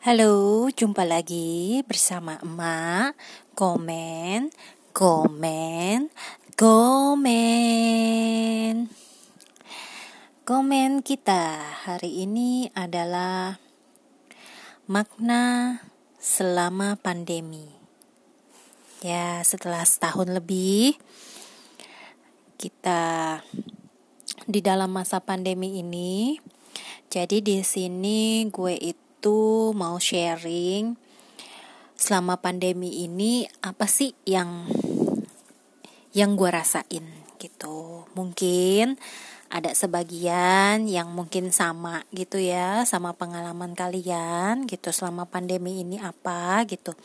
Halo, jumpa lagi bersama emak. Komen, komen, komen. Komen kita hari ini adalah Makna selama pandemi. Ya, setelah setahun lebih Kita di dalam masa pandemi ini jadi di sini gue itu itu mau sharing selama pandemi ini apa sih yang yang gue rasain gitu. Mungkin ada sebagian yang mungkin sama gitu ya sama pengalaman kalian gitu selama pandemi ini apa gitu.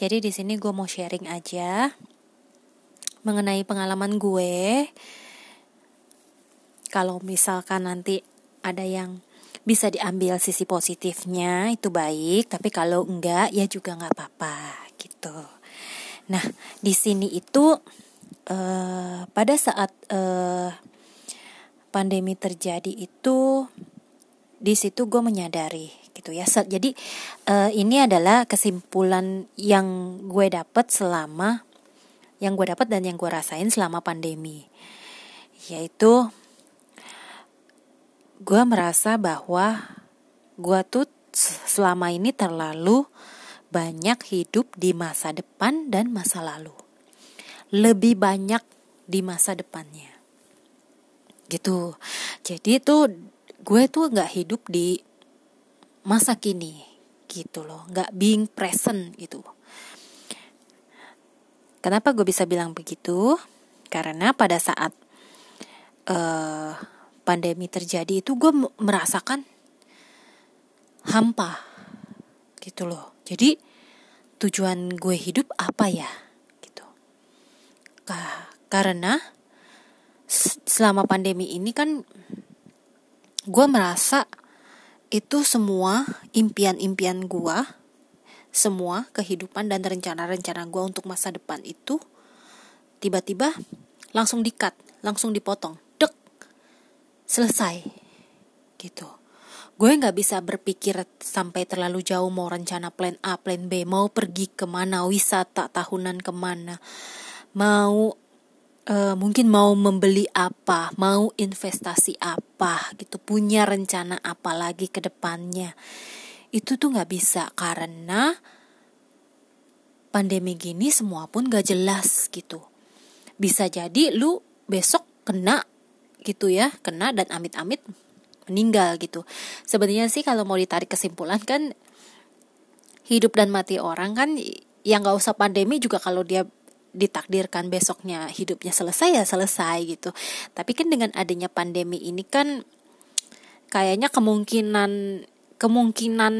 Jadi di sini gue mau sharing aja mengenai pengalaman gue. Kalau misalkan nanti ada yang bisa diambil sisi positifnya itu baik. Tapi kalau enggak ya juga nggak apa-apa gitu. Nah di sini itu uh, pada saat uh, pandemi terjadi itu di situ gue menyadari gitu ya. Jadi uh, ini adalah kesimpulan yang gue dapat selama yang gue dapat dan yang gue rasain selama pandemi. Yaitu gue merasa bahwa gue tuh selama ini terlalu banyak hidup di masa depan dan masa lalu. Lebih banyak di masa depannya. Gitu. Jadi tuh gue tuh nggak hidup di masa kini gitu loh. Nggak being present gitu. Kenapa gue bisa bilang begitu? Karena pada saat uh, pandemi terjadi itu gue merasakan hampa gitu loh. Jadi tujuan gue hidup apa ya? Gitu. Karena selama pandemi ini kan gue merasa itu semua impian-impian gue semua kehidupan dan rencana-rencana gue untuk masa depan itu tiba-tiba langsung dikat, langsung dipotong selesai gitu. Gue nggak bisa berpikir sampai terlalu jauh mau rencana plan A plan B mau pergi ke mana wisata tahunan ke mana. Mau uh, mungkin mau membeli apa mau investasi apa gitu. Punya rencana apa lagi ke depannya. Itu tuh nggak bisa karena pandemi gini semua pun gak jelas gitu. Bisa jadi lu besok kena gitu ya kena dan amit-amit meninggal gitu. Sebenarnya sih kalau mau ditarik kesimpulan kan hidup dan mati orang kan yang nggak usah pandemi juga kalau dia ditakdirkan besoknya hidupnya selesai ya selesai gitu. Tapi kan dengan adanya pandemi ini kan kayaknya kemungkinan kemungkinan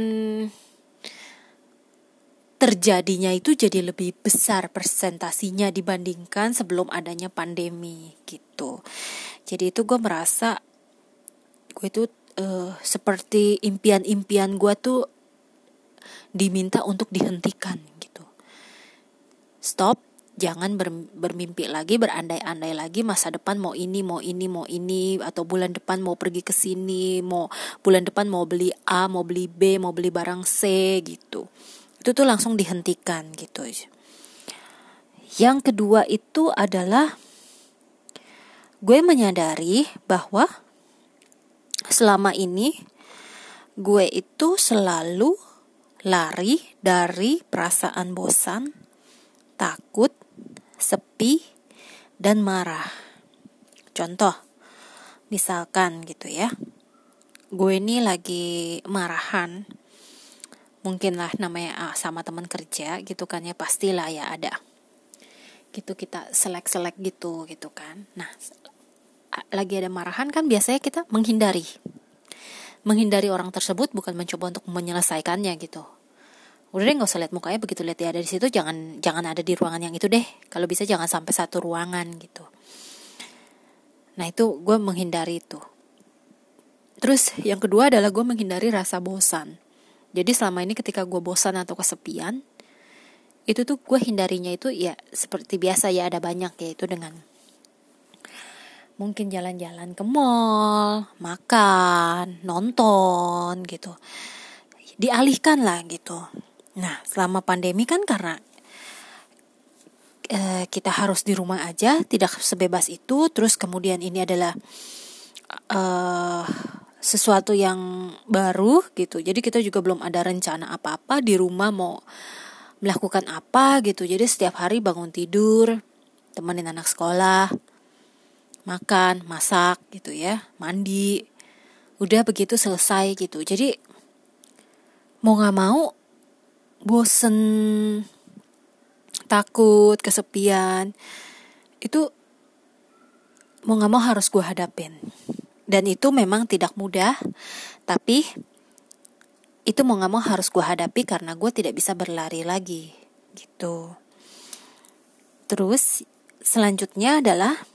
terjadinya itu jadi lebih besar persentasinya dibandingkan sebelum adanya pandemi gitu. Jadi itu gue merasa gue itu uh, seperti impian-impian gue tuh diminta untuk dihentikan gitu. Stop, jangan ber, bermimpi lagi, berandai-andai lagi masa depan mau ini, mau ini, mau ini atau bulan depan mau pergi ke sini, mau bulan depan mau beli A, mau beli B, mau beli barang C gitu itu tuh langsung dihentikan gitu yang kedua itu adalah gue menyadari bahwa selama ini gue itu selalu lari dari perasaan bosan, takut, sepi, dan marah. Contoh, misalkan gitu ya, gue ini lagi marahan mungkin lah namanya ah, sama teman kerja gitu kan ya pastilah ya ada. Gitu kita selek-selek gitu gitu kan. Nah lagi ada marahan kan biasanya kita menghindari. Menghindari orang tersebut bukan mencoba untuk menyelesaikannya gitu. Udah deh nggak usah lihat mukanya begitu lihat dia ada di situ jangan jangan ada di ruangan yang itu deh. Kalau bisa jangan sampai satu ruangan gitu. Nah itu gue menghindari itu. Terus yang kedua adalah gue menghindari rasa bosan jadi selama ini ketika gue bosan atau kesepian, itu tuh gue hindarinya itu ya seperti biasa ya ada banyak yaitu dengan mungkin jalan-jalan ke mall, makan, nonton gitu. dialihkan lah gitu. Nah, selama pandemi kan karena uh, kita harus di rumah aja, tidak sebebas itu. Terus kemudian ini adalah uh, sesuatu yang baru gitu. Jadi kita juga belum ada rencana apa-apa di rumah mau melakukan apa gitu. Jadi setiap hari bangun tidur, temenin anak sekolah, makan, masak gitu ya, mandi. Udah begitu selesai gitu. Jadi mau nggak mau bosen, takut, kesepian, itu mau nggak mau harus gue hadapin. Dan itu memang tidak mudah, tapi itu mau nggak mau harus gue hadapi karena gue tidak bisa berlari lagi, gitu. Terus selanjutnya adalah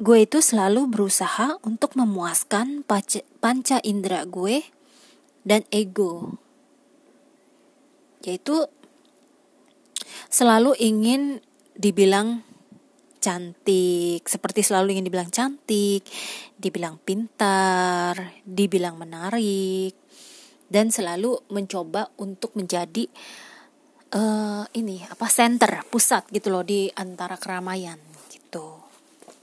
gue itu selalu berusaha untuk memuaskan panca indera gue dan ego. Yaitu selalu ingin dibilang cantik, seperti selalu ingin dibilang cantik, dibilang pintar, dibilang menarik, dan selalu mencoba untuk menjadi uh, ini apa center, pusat gitu loh di antara keramaian gitu,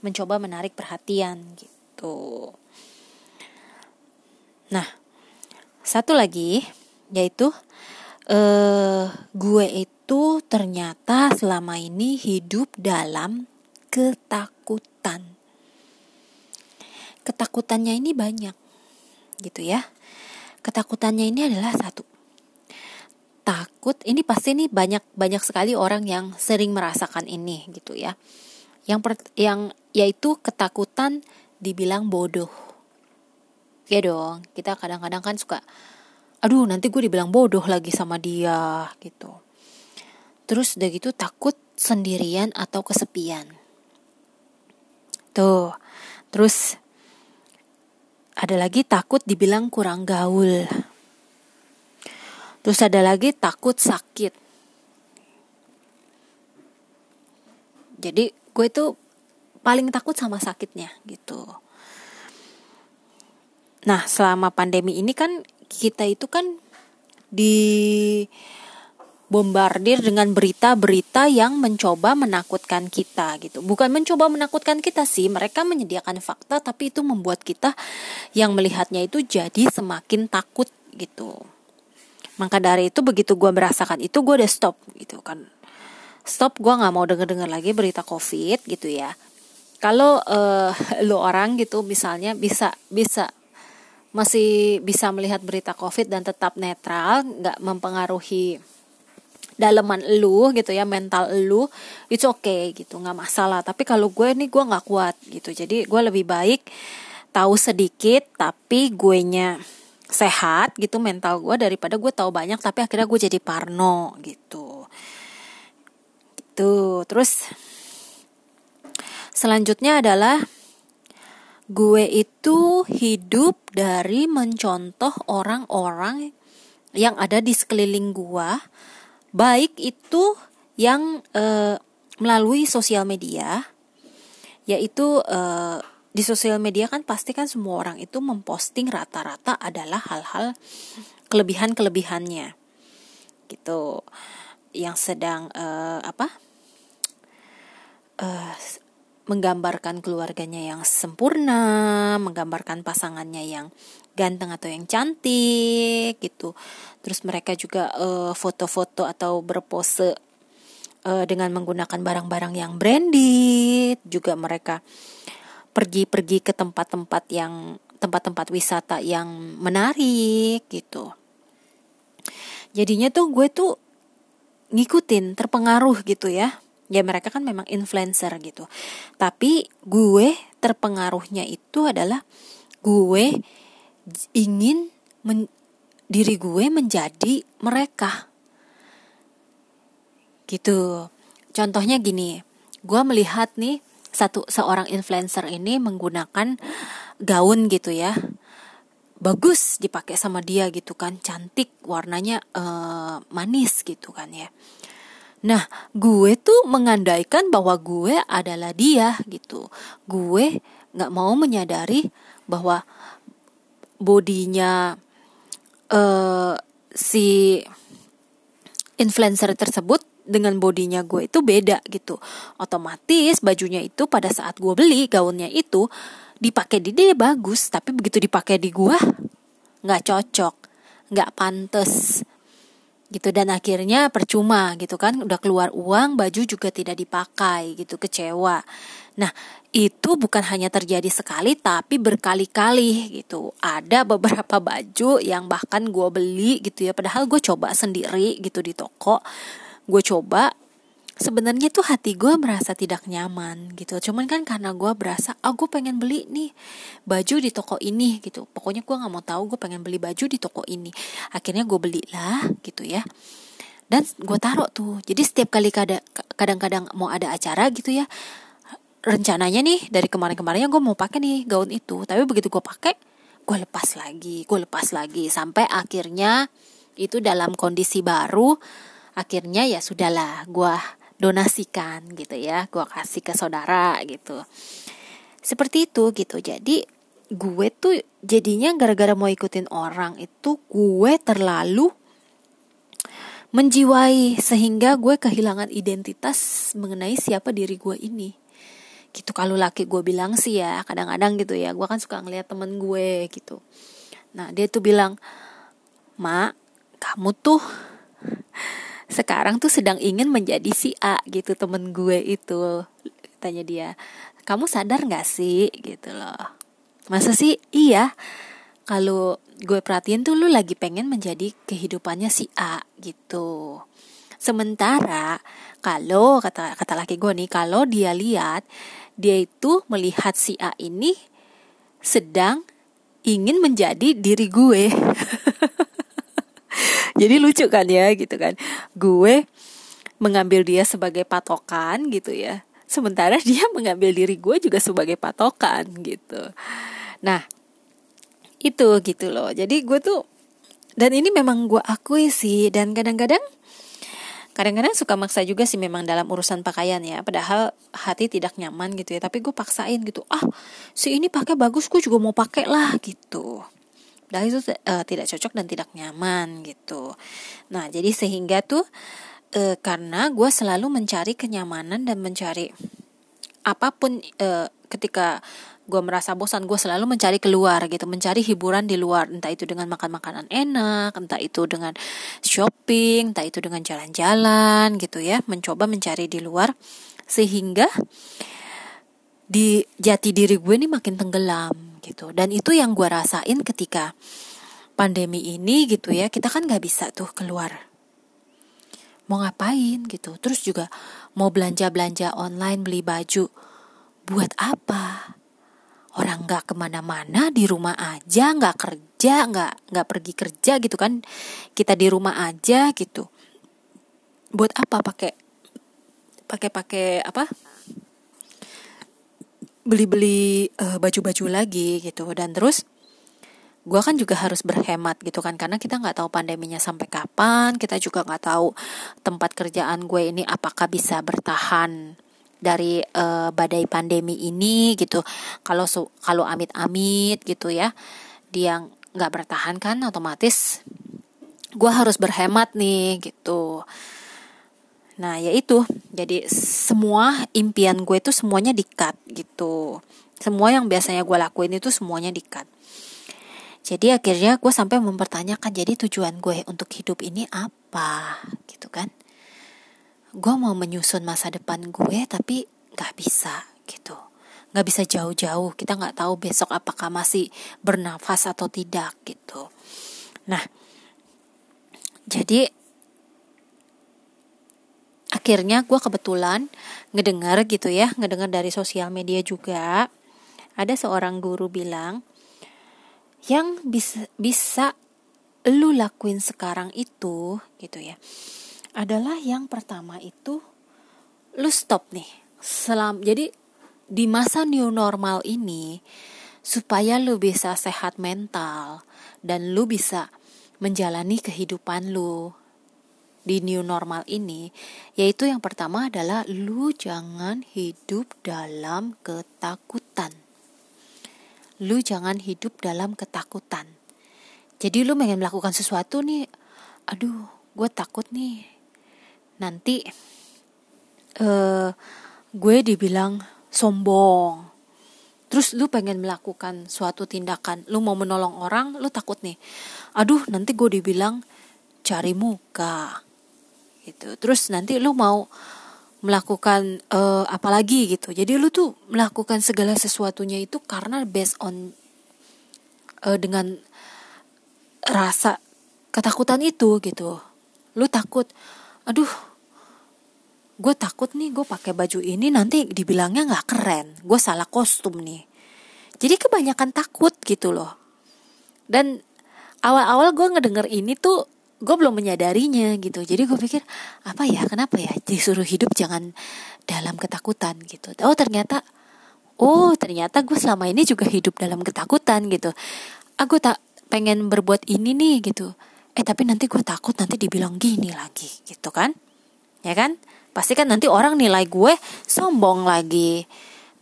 mencoba menarik perhatian gitu. Nah, satu lagi yaitu uh, gue itu ternyata selama ini hidup dalam ketakutan. Ketakutannya ini banyak, gitu ya. Ketakutannya ini adalah satu. Takut, ini pasti nih banyak banyak sekali orang yang sering merasakan ini, gitu ya. Yang per, yang yaitu ketakutan dibilang bodoh. Ya dong, kita kadang-kadang kan suka aduh nanti gue dibilang bodoh lagi sama dia gitu terus udah gitu takut sendirian atau kesepian tuh terus ada lagi takut dibilang kurang gaul. Terus ada lagi takut sakit. Jadi gue itu paling takut sama sakitnya gitu. Nah selama pandemi ini kan kita itu kan di bombardir dengan berita-berita yang mencoba menakutkan kita gitu. Bukan mencoba menakutkan kita sih, mereka menyediakan fakta tapi itu membuat kita yang melihatnya itu jadi semakin takut gitu. Maka dari itu begitu gue merasakan itu gue udah stop gitu kan. Stop gue nggak mau denger-denger lagi berita covid gitu ya. Kalau uh, lo orang gitu misalnya bisa bisa masih bisa melihat berita COVID dan tetap netral, nggak mempengaruhi daleman lu gitu ya mental lu itu oke okay, gitu nggak masalah. Tapi kalau gue nih gue nggak kuat gitu. Jadi gue lebih baik tahu sedikit tapi gue nya sehat gitu mental gue daripada gue tahu banyak tapi akhirnya gue jadi parno gitu. Gitu. Terus selanjutnya adalah gue itu hidup dari mencontoh orang-orang yang ada di sekeliling gue, baik itu yang e, melalui sosial media, yaitu e, di sosial media kan pasti kan semua orang itu memposting rata-rata adalah hal-hal kelebihan-kelebihannya, gitu, yang sedang e, apa? Menggambarkan keluarganya yang sempurna, menggambarkan pasangannya yang ganteng atau yang cantik gitu. Terus mereka juga eh, foto-foto atau berpose uh, dengan menggunakan barang-barang yang branded, juga mereka pergi-pergi ke tempat-tempat yang tempat-tempat wisata yang menarik gitu. Jadinya tuh gue tuh ngikutin, terpengaruh gitu ya ya mereka kan memang influencer gitu. Tapi gue terpengaruhnya itu adalah gue ingin men, diri gue menjadi mereka. Gitu. Contohnya gini gue melihat nih satu seorang influencer ini menggunakan gaun gitu ya. Bagus dipakai sama dia gitu kan cantik warnanya uh, manis gitu kan ya Nah, gue tuh mengandaikan bahwa gue adalah dia gitu. Gue nggak mau menyadari bahwa bodinya uh, si influencer tersebut dengan bodinya gue itu beda gitu otomatis bajunya itu pada saat gue beli gaunnya itu dipakai di dia bagus tapi begitu dipakai di gue nggak cocok nggak pantas gitu. Dan akhirnya percuma gitu kan. Udah keluar uang baju juga tidak dipakai gitu. Kecewa. Nah itu bukan hanya terjadi sekali tapi berkali-kali gitu. Ada beberapa baju yang bahkan gue beli gitu ya. Padahal gue coba sendiri gitu di toko. Gue coba sebenarnya tuh hati gue merasa tidak nyaman gitu. Cuman kan karena gue berasa ah gue pengen beli nih baju di toko ini gitu. Pokoknya gue nggak mau tahu gue pengen beli baju di toko ini. Akhirnya gue belilah gitu ya. Dan gue taruh tuh. Jadi setiap kali kadang-kadang mau ada acara gitu ya rencananya nih dari kemarin-kemarinnya gue mau pakai nih gaun itu. Tapi begitu gue pakai gue lepas lagi gue lepas lagi. Sampai akhirnya itu dalam kondisi baru akhirnya ya sudahlah gue donasikan gitu ya gue kasih ke saudara gitu. Seperti itu gitu. Jadi gue tuh jadinya gara-gara mau ikutin orang itu gue terlalu menjiwai sehingga gue kehilangan identitas mengenai siapa diri gue ini. Gitu kalau laki gue bilang sih ya kadang-kadang gitu ya gue kan suka ngeliat temen gue gitu. Nah dia tuh bilang mak kamu tuh sekarang tuh sedang ingin menjadi si A gitu temen gue itu tanya dia. Kamu sadar gak sih? Gitu loh. Masa sih? Iya. Kalau gue perhatiin tuh lu lagi pengen menjadi kehidupannya si A gitu. Sementara kalau kata kata laki gue nih kalau dia lihat dia itu melihat si A ini sedang ingin menjadi diri gue jadi lucu kan ya gitu kan. Gue mengambil dia sebagai patokan gitu ya. Sementara dia mengambil diri gue juga sebagai patokan gitu. Nah itu gitu loh. Jadi gue tuh dan ini memang gue akui sih. Dan kadang-kadang kadang-kadang suka maksa juga sih memang dalam urusan pakaian ya. Padahal hati tidak nyaman gitu ya. Tapi gue paksain gitu ah si ini pakai bagus gue juga mau pakai lah gitu dan itu uh, tidak cocok dan tidak nyaman gitu. Nah jadi sehingga tuh uh, karena gue selalu mencari kenyamanan dan mencari apa pun uh, ketika gue merasa bosan gue selalu mencari keluar gitu. Mencari hiburan di luar entah itu dengan makan makanan enak entah itu dengan shopping entah itu dengan jalan-jalan gitu ya. Mencoba mencari di luar sehingga di jati diri gue ini makin tenggelam gitu. Dan itu yang gue rasain ketika pandemi ini gitu ya kita kan nggak bisa tuh keluar. Mau ngapain gitu. Terus juga mau belanja belanja online beli baju buat apa? Orang nggak ke mana-mana di rumah aja nggak kerja nggak nggak pergi kerja gitu kan. Kita di rumah aja gitu. Buat apa? Pakai pakai pakai apa beli-beli uh, baju-baju lagi gitu. Dan terus gue kan juga harus berhemat gitu kan. Karena kita nggak tahu pandeminya sampai kapan. Kita juga nggak tahu tempat kerjaan gue ini apakah bisa bertahan dari uh, badai pandemi ini gitu. Kalau kalau amit-amit gitu ya dia nggak bertahan kan otomatis gue harus berhemat nih gitu Nah, ya itu. Jadi semua impian gue itu semuanya dikat gitu. Semua yang biasanya gue lakuin itu semuanya dikat. Jadi akhirnya gue sampai mempertanyakan jadi tujuan gue untuk hidup ini apa gitu kan. Gue mau menyusun masa depan gue tapi gak bisa gitu. Gak bisa jauh-jauh. Kita gak tahu besok apakah masih bernafas atau tidak gitu. Nah, jadi akhirnya gue kebetulan ngedengar gitu ya ngedengar dari sosial media juga ada seorang guru bilang yang bisa bisa lu lakuin sekarang itu gitu ya adalah yang pertama itu lu stop nih selam jadi di masa new normal ini supaya lu bisa sehat mental dan lu bisa menjalani kehidupan lu di new normal ini yaitu yang pertama adalah lu jangan hidup dalam ketakutan. Lu jangan hidup dalam ketakutan. jadi lu pengen melakukan sesuatu nih aduh gue takut nih nanti uh, gue dibilang sombong terus lu pengen melakukan suatu tindakan lu mau menolong orang lu takut nih aduh nanti gue dibilang cari muka gitu. Terus nanti lu mau melakukan uh, apa lagi gitu. Jadi lu tuh melakukan segala sesuatunya itu karena based on uh, dengan rasa ketakutan itu gitu. Lu takut aduh gue takut nih gue pakai baju ini nanti dibilangnya nggak keren. Gue salah kostum nih. Jadi kebanyakan takut gitu loh. Dan awal-awal gue ngedenger ini tuh gue belum menyadarinya gitu. Jadi gue pikir apa ya? Kenapa ya? Disuruh hidup jangan dalam ketakutan gitu. Oh ternyata oh ternyata gue selama ini juga hidup dalam ketakutan gitu. Aku tak pengen berbuat ini nih gitu. Eh tapi nanti gue takut nanti dibilang gini lagi gitu kan? Ya kan? Pasti kan nanti orang nilai gue sombong lagi.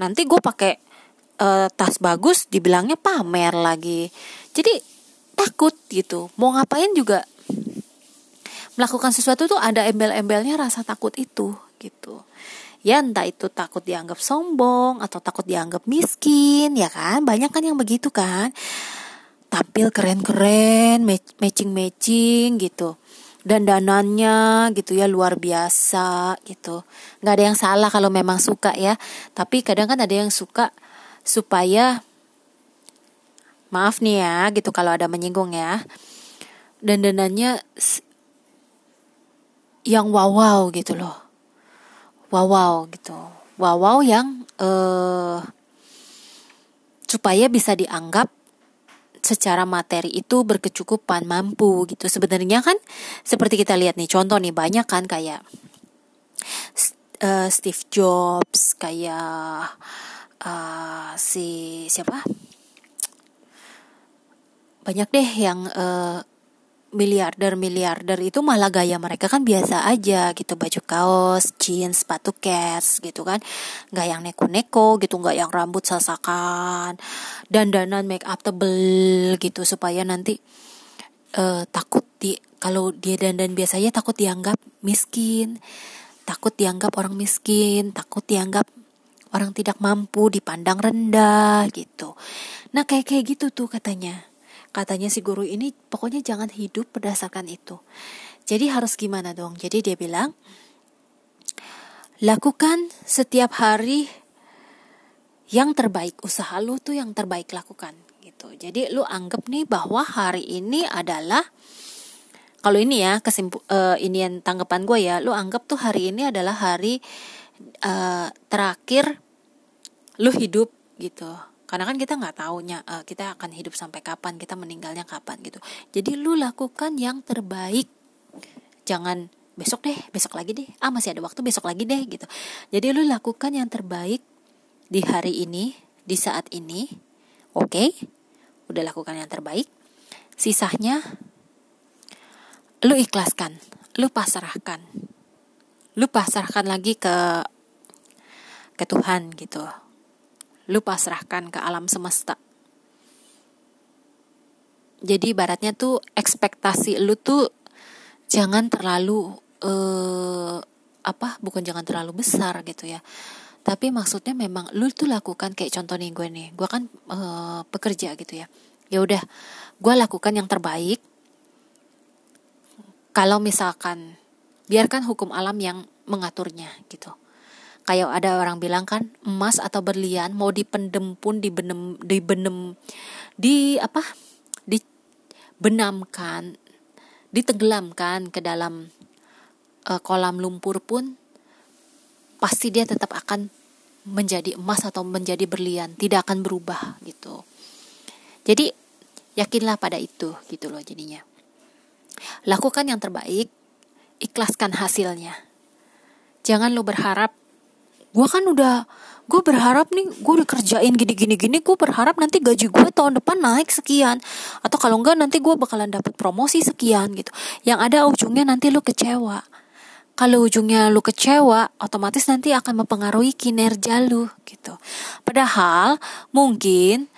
Nanti gue pakai uh, tas bagus dibilangnya pamer lagi. Jadi takut gitu. Mau ngapain juga melakukan sesuatu tuh ada embel-embelnya rasa takut itu gitu. Ya entah itu takut dianggap sombong atau takut dianggap miskin ya kan? Banyak kan yang begitu kan? Tampil keren-keren matching-matching gitu. Dan danannya gitu ya luar biasa gitu. Nggak ada yang salah kalau memang suka ya. Tapi kadang kan ada yang suka supaya maaf nih ya gitu kalau ada menyinggung ya. Dan danannya yang wow wow gitu loh. Wow wow gitu. Wow wow yang uh, supaya bisa dianggap secara materi itu berkecukupan mampu gitu. Sebenarnya kan seperti kita lihat nih contoh nih banyak kan kayak uh, Steve Jobs kayak uh, si siapa? Banyak deh yang uh, miliarder miliarder itu malah gaya mereka kan biasa aja gitu. Baju kaos jeans sepatu cats gitu kan. Nggak yang neko-neko gitu nggak yang rambut sasakan. Dan danan make up tebel gitu supaya nanti uh, takut di kalau dia dandan biasanya takut dianggap miskin. Takut dianggap orang miskin takut dianggap orang tidak mampu dipandang rendah gitu. Nah kayak kayak gitu tuh katanya katanya si guru ini pokoknya jangan hidup berdasarkan itu. Jadi harus gimana dong? Jadi dia bilang, lakukan setiap hari yang terbaik. Usaha lu tuh yang terbaik lakukan gitu. Jadi lu anggap nih bahwa hari ini adalah kalau ini ya kesimpul uh, ini yang tanggapan gue ya, lu anggap tuh hari ini adalah hari uh, terakhir lu hidup gitu karena kan kita nggak tahunya uh, kita akan hidup sampai kapan kita meninggalnya kapan gitu. Jadi lu lakukan yang terbaik. Jangan besok deh besok lagi deh. Ah masih ada waktu besok lagi deh gitu. Jadi lu lakukan yang terbaik di hari ini di saat ini. Oke? Okay? udah lakukan yang terbaik. Sisanya lu ikhlaskan lu pasrahkan. Lu pasrahkan lagi ke ke Tuhan gitu lu pasrahkan ke alam semesta. Jadi baratnya tuh ekspektasi lu tuh jangan terlalu uh, apa bukan jangan terlalu besar gitu ya. Tapi maksudnya memang lu tuh lakukan kayak contoh nih gue nih, gue kan uh, pekerja gitu ya. Ya udah, gue lakukan yang terbaik. Kalau misalkan biarkan hukum alam yang mengaturnya gitu kayak ada orang bilang kan emas atau berlian mau dipendem pun dibenem dibenem di apa? Dibenamkan ditenggelamkan ke dalam uh, kolam lumpur pun pasti dia tetap akan menjadi emas atau menjadi berlian tidak akan berubah gitu. Jadi yakinlah pada itu gitu loh jadinya. Lakukan yang terbaik ikhlaskan hasilnya. Jangan lo berharap gue kan udah gue berharap nih gue udah kerjain gini gini gue berharap nanti gaji gue tahun depan naik sekian. Atau kalau enggak nanti gue bakalan dapat promosi sekian gitu. Yang ada ujungnya nanti lu kecewa. Kalau ujungnya lu kecewa otomatis nanti akan mempengaruhi kinerja lu gitu. Padahal mungkin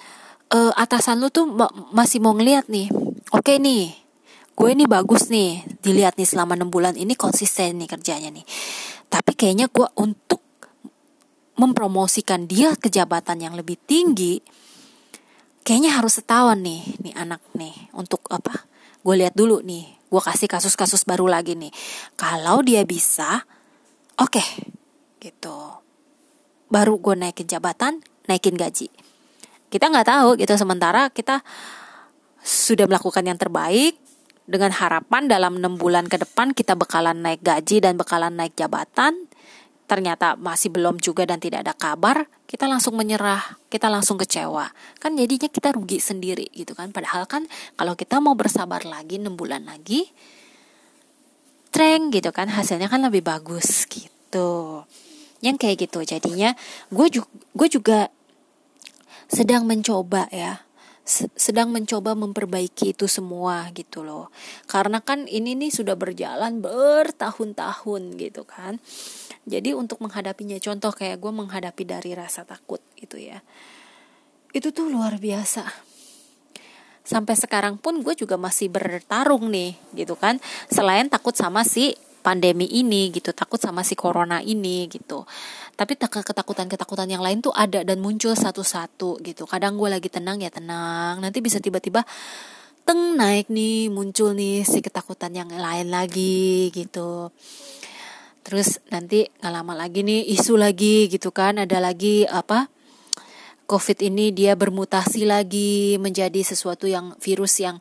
uh, atasan lu tuh masih mau ngeliat nih oke okay nih gue ini bagus nih dilihat nih selama enam bulan ini konsisten nih kerjanya nih. Tapi kayaknya gue untuk mempromosikan dia ke jabatan yang lebih tinggi kayaknya harus setahun nih nih anak nih untuk apa? Gue lihat dulu nih gue kasih kasus-kasus baru lagi nih. Kalau dia bisa oke okay, gitu. Baru gue naikin jabatan naikin gaji. Kita nggak tahu gitu sementara kita sudah melakukan yang terbaik dengan harapan dalam enam bulan ke depan kita bakalan naik gaji dan bakalan naik jabatan ternyata masih belum juga dan tidak ada kabar kita langsung menyerah kita langsung kecewa. Kan jadinya kita rugi sendiri gitu kan. Padahal kan kalau kita mau bersabar lagi enam bulan lagi treng gitu kan hasilnya kan lebih bagus gitu. Yang kayak gitu jadinya. Gue juga gue juga sedang mencoba ya sedang mencoba memperbaiki itu semua gitu loh. Karena kan ini nih sudah berjalan bertahun-tahun gitu kan. Jadi untuk menghadapinya contoh kayak gue menghadapi dari rasa takut gitu ya. Itu tuh luar biasa. Sampai sekarang pun gue juga masih bertarung nih gitu kan. Selain takut sama si pandemi ini gitu, takut sama si corona ini gitu. Tapi ketakutan-ketakutan yang lain tuh ada dan muncul satu-satu gitu. Kadang gue lagi tenang ya tenang. Nanti bisa tiba-tiba teng naik nih muncul nih si ketakutan yang lain lagi gitu. Terus nanti nggak lama lagi nih isu lagi gitu kan. Ada lagi apa covid ini dia bermutasi lagi menjadi sesuatu yang virus yang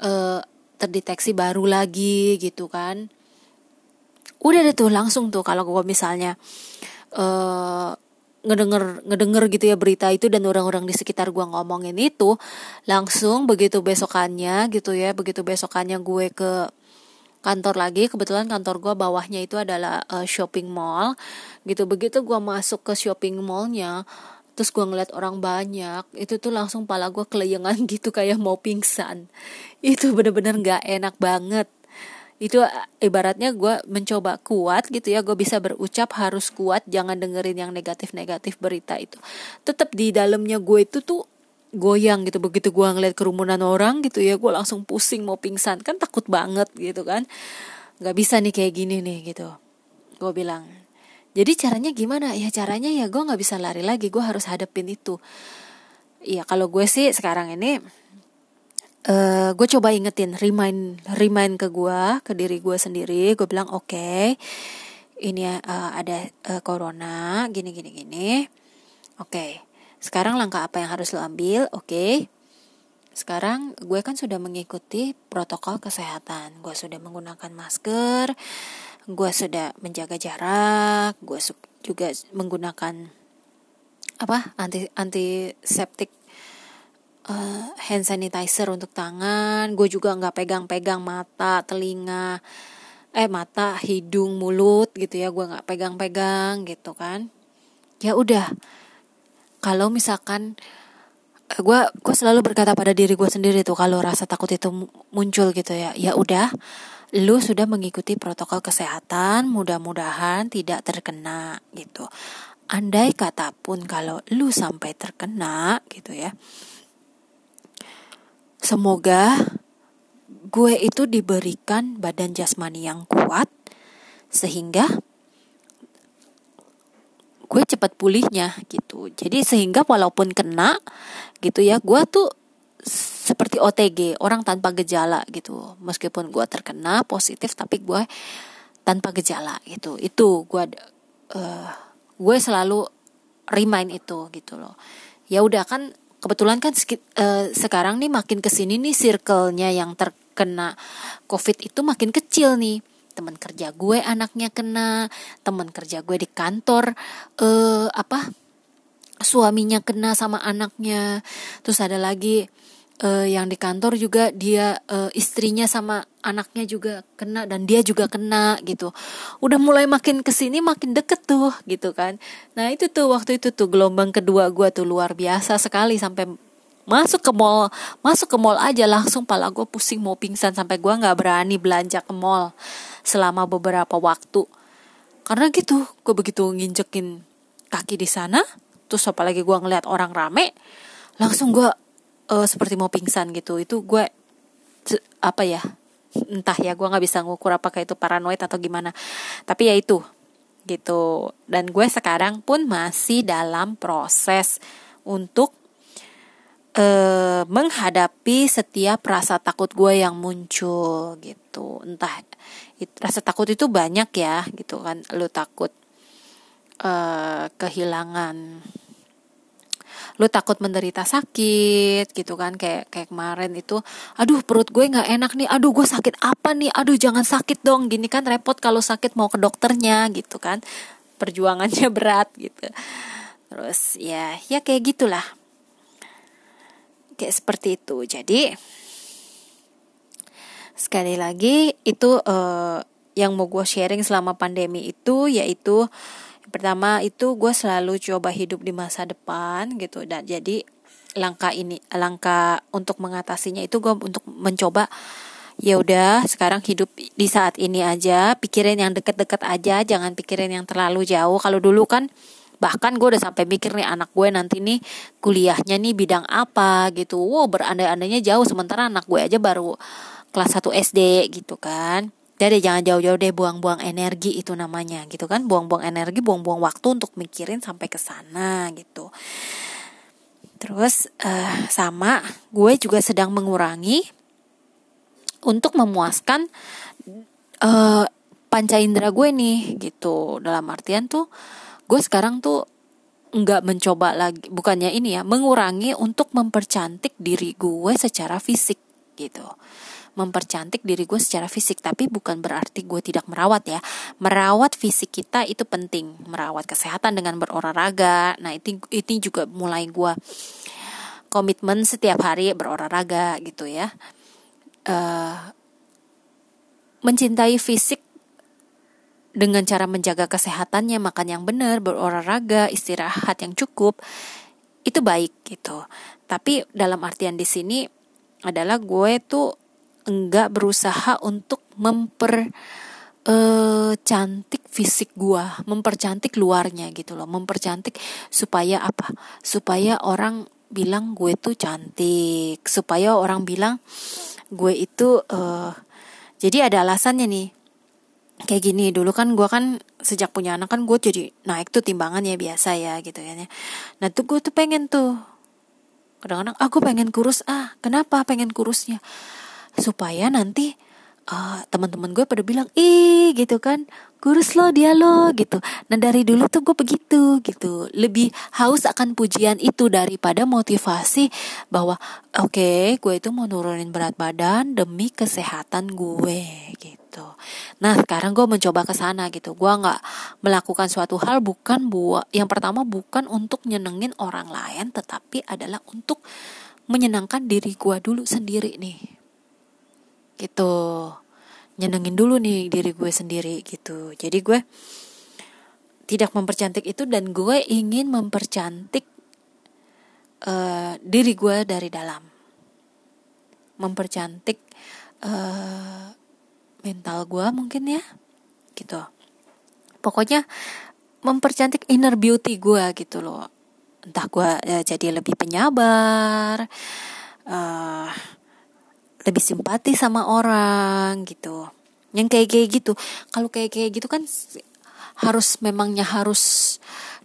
uh, terdeteksi baru lagi gitu kan udah deh tuh langsung tuh kalau gue misalnya uh, ngedenger ngedenger gitu ya berita itu dan orang-orang di sekitar gue ngomongin itu langsung begitu besokannya gitu ya begitu besokannya gue ke kantor lagi kebetulan kantor gue bawahnya itu adalah uh, shopping mall gitu. Begitu gue masuk ke shopping mallnya terus gue ngeliat orang banyak itu tuh langsung pala gue keleyengan gitu kayak mau pingsan. Itu bener-bener gak enak banget itu eh, ibaratnya gue mencoba kuat gitu ya. Gue bisa berucap harus kuat jangan dengerin yang negatif-negatif berita itu. Tetap di dalamnya gue itu tuh goyang gitu. Begitu gue ngeliat kerumunan orang gitu ya gue langsung pusing mau pingsan. Kan takut banget gitu kan. Nggak bisa nih kayak gini nih gitu gue bilang. Jadi caranya gimana? Ya caranya ya gue nggak bisa lari lagi. Gue harus hadapin itu. Iya kalau gue sih sekarang ini uh, eh, gue coba ingetin remind remind ke gue ke diri gue sendiri gue bilang oke okay, ini uh, ada uh, corona gini gini gini oke okay. sekarang langkah apa yang harus lo ambil oke okay. sekarang gue kan sudah mengikuti protokol kesehatan gue sudah menggunakan masker gue sudah menjaga jarak gue juga menggunakan apa anti antiseptik uh, hand sanitizer untuk tangan. Gue juga nggak pegang-pegang mata telinga eh mata hidung mulut gitu ya. Gue nggak pegang-pegang gitu kan. Ya udah kalau misalkan gue eh, gue selalu berkata pada diri gue sendiri tuh kalau rasa takut itu muncul gitu ya. Ya udah lu sudah mengikuti protokol kesehatan mudah-mudahan tidak terkena gitu. Andai kata pun kalau lu sampai terkena gitu ya Semoga gue itu diberikan badan jasmani yang kuat sehingga gue cepat pulihnya gitu. Jadi sehingga walaupun kena gitu ya, gue tuh seperti OTG, orang tanpa gejala gitu. Meskipun gue terkena positif tapi gue tanpa gejala gitu. Itu gue uh, gue selalu remind itu gitu loh. Ya udah kan kebetulan kan uh, sekarang nih makin ke sini nih circle-nya yang terkena covid itu makin kecil nih. Teman kerja gue anaknya kena teman kerja gue di kantor uh, apa suaminya kena sama anaknya. Terus ada lagi uh, yang di kantor juga dia uh, istrinya sama anaknya juga kena dan dia juga kena gitu. Udah mulai makin ke sini makin deket tuh gitu kan. Nah itu tuh waktu itu tuh gelombang kedua gue tuh luar biasa sekali sampai masuk ke mall masuk ke mall aja langsung pala gue pusing mau pingsan sampai gue nggak berani belanja ke mall selama beberapa waktu. Karena gitu gue begitu nginjekin kaki di sana terus apalagi gue ngeliat orang rame langsung gue uh, seperti mau pingsan gitu. Itu gue apa ya entah ya gue nggak bisa ngukur apakah itu paranoid atau gimana. Tapi ya itu gitu. Dan gue sekarang pun masih dalam proses untuk uh, menghadapi setiap rasa takut gue yang muncul gitu. Entah it, rasa takut itu banyak ya gitu kan. Lu takut uh, kehilangan lu takut menderita sakit gitu kan kayak kayak kemarin itu aduh perut gue nggak enak nih aduh gue sakit apa nih aduh jangan sakit dong. Gini kan repot kalau sakit mau ke dokternya gitu kan perjuangannya berat gitu. Terus ya ya kayak gitulah. Kayak seperti itu. Jadi sekali lagi itu uh, yang mau gue sharing selama pandemi itu yaitu pertama itu gue selalu coba hidup di masa depan gitu. Dan jadi langkah ini langkah untuk mengatasinya itu gue untuk mencoba ya udah sekarang hidup di saat ini aja pikirin yang deket-deket aja jangan pikirin yang terlalu jauh. Kalau dulu kan bahkan gue udah sampai mikir nih anak gue nanti nih kuliahnya nih bidang apa? Gitu. Wow berandai-andainya jauh sementara anak gue aja baru kelas 1 SD gitu kan jadi jangan jauh-jauh deh buang-buang energi itu namanya gitu kan. Buang-buang energi, buang-buang waktu untuk mikirin sampai ke sana gitu. Terus uh, sama gue juga sedang mengurangi untuk memuaskan uh, panca indera gue nih gitu. Dalam artian tuh gue sekarang tuh nggak mencoba lagi bukannya ini ya mengurangi untuk mempercantik diri gue secara fisik gitu mempercantik diri gue secara fisik tapi bukan berarti gue tidak merawat ya. Merawat fisik kita itu penting. Merawat kesehatan dengan berolahraga. Nah itu itu juga mulai gue komitmen setiap hari berolahraga gitu ya. Uh, mencintai fisik dengan cara menjaga kesehatannya makan yang benar berolahraga istirahat yang cukup itu baik gitu. Tapi dalam artian di sini adalah gue tuh enggak berusaha untuk memper uh, cantik fisik gua, mempercantik luarnya gitu loh, mempercantik supaya apa? Supaya orang bilang gue tuh cantik, supaya orang bilang gue itu uh, jadi ada alasannya nih. Kayak gini dulu kan gue kan sejak punya anak kan gue jadi naik tuh timbangan ya biasa ya gitu ya. Nah tuh gue tuh pengen tuh kadang-kadang aku pengen kurus ah kenapa pengen kurusnya supaya nanti uh, teman-teman gue pada bilang ih gitu kan. Kurus lo dia lo gitu. Nah dari dulu tuh gue begitu gitu. Lebih haus akan pujian itu daripada motivasi bahwa oke okay, gue itu mau nurunin berat badan demi kesehatan gue gitu. Nah sekarang gue mencoba ke sana gitu. Gue nggak melakukan suatu hal bukan buat yang pertama bukan untuk nyenengin orang lain tetapi adalah untuk menyenangkan diri gue dulu sendiri nih gitu. Nyenengin dulu nih diri gue sendiri gitu. Jadi gue tidak mempercantik itu dan gue ingin mempercantik uh, diri gue dari dalam. Mempercantik uh, mental gue mungkin ya gitu. Pokoknya mempercantik inner beauty gue gitu loh. Entah gue uh, jadi lebih penyabar uh, lebih simpati sama orang gitu. Yang kayak kayak gitu. Kalau kayak kayak gitu kan harus memangnya harus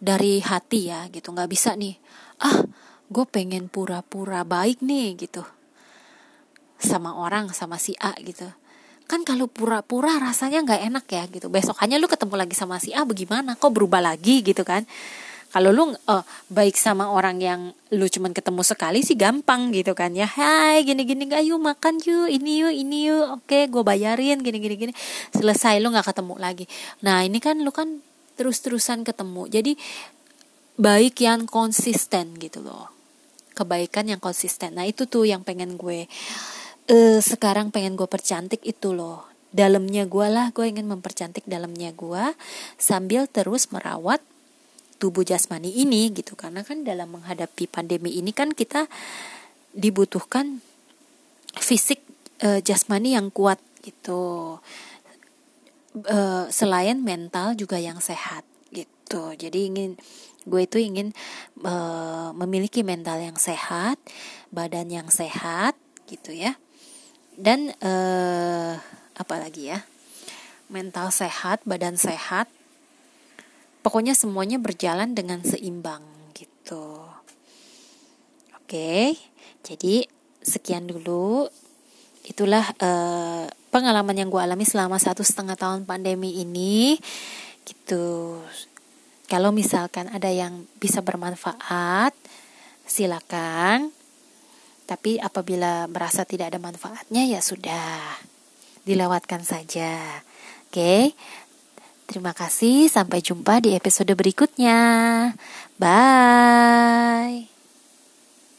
dari hati ya gitu. Nggak bisa nih ah gue pengen pura-pura baik nih gitu. Sama orang sama si A gitu. Kan kalau pura-pura rasanya nggak enak ya gitu. Besokannya lu ketemu lagi sama si A bagaimana? Kok berubah lagi gitu kan kalau lu uh, baik sama orang yang lu cuman ketemu sekali sih gampang gitu kan ya. Hai gini gini gak yuk makan yuk ini yuk ini yuk. Oke gue bayarin gini gini. Gini selesai lu nggak ketemu lagi. Nah ini kan lu kan terus terusan ketemu. Jadi baik yang konsisten gitu loh. Kebaikan yang konsisten. Nah itu tuh yang pengen gue uh, sekarang pengen gue percantik itu loh. Dalamnya gue lah gue ingin mempercantik dalamnya gue sambil terus merawat tubuh jasmani ini gitu. Karena kan dalam menghadapi pandemi ini kan kita dibutuhkan fisik e, jasmani yang kuat gitu. E, selain mental juga yang sehat gitu. Jadi ingin gue itu ingin e, memiliki mental yang sehat badan yang sehat gitu ya. Dan uh, apa lagi ya? Mental sehat badan sehat pokoknya semuanya berjalan dengan seimbang gitu oke jadi sekian dulu itulah uh, pengalaman yang gue alami selama satu setengah tahun pandemi ini gitu kalau misalkan ada yang bisa bermanfaat silakan tapi apabila merasa tidak ada manfaatnya ya sudah dilewatkan saja. Oke. Terima kasih, sampai jumpa di episode berikutnya. Bye.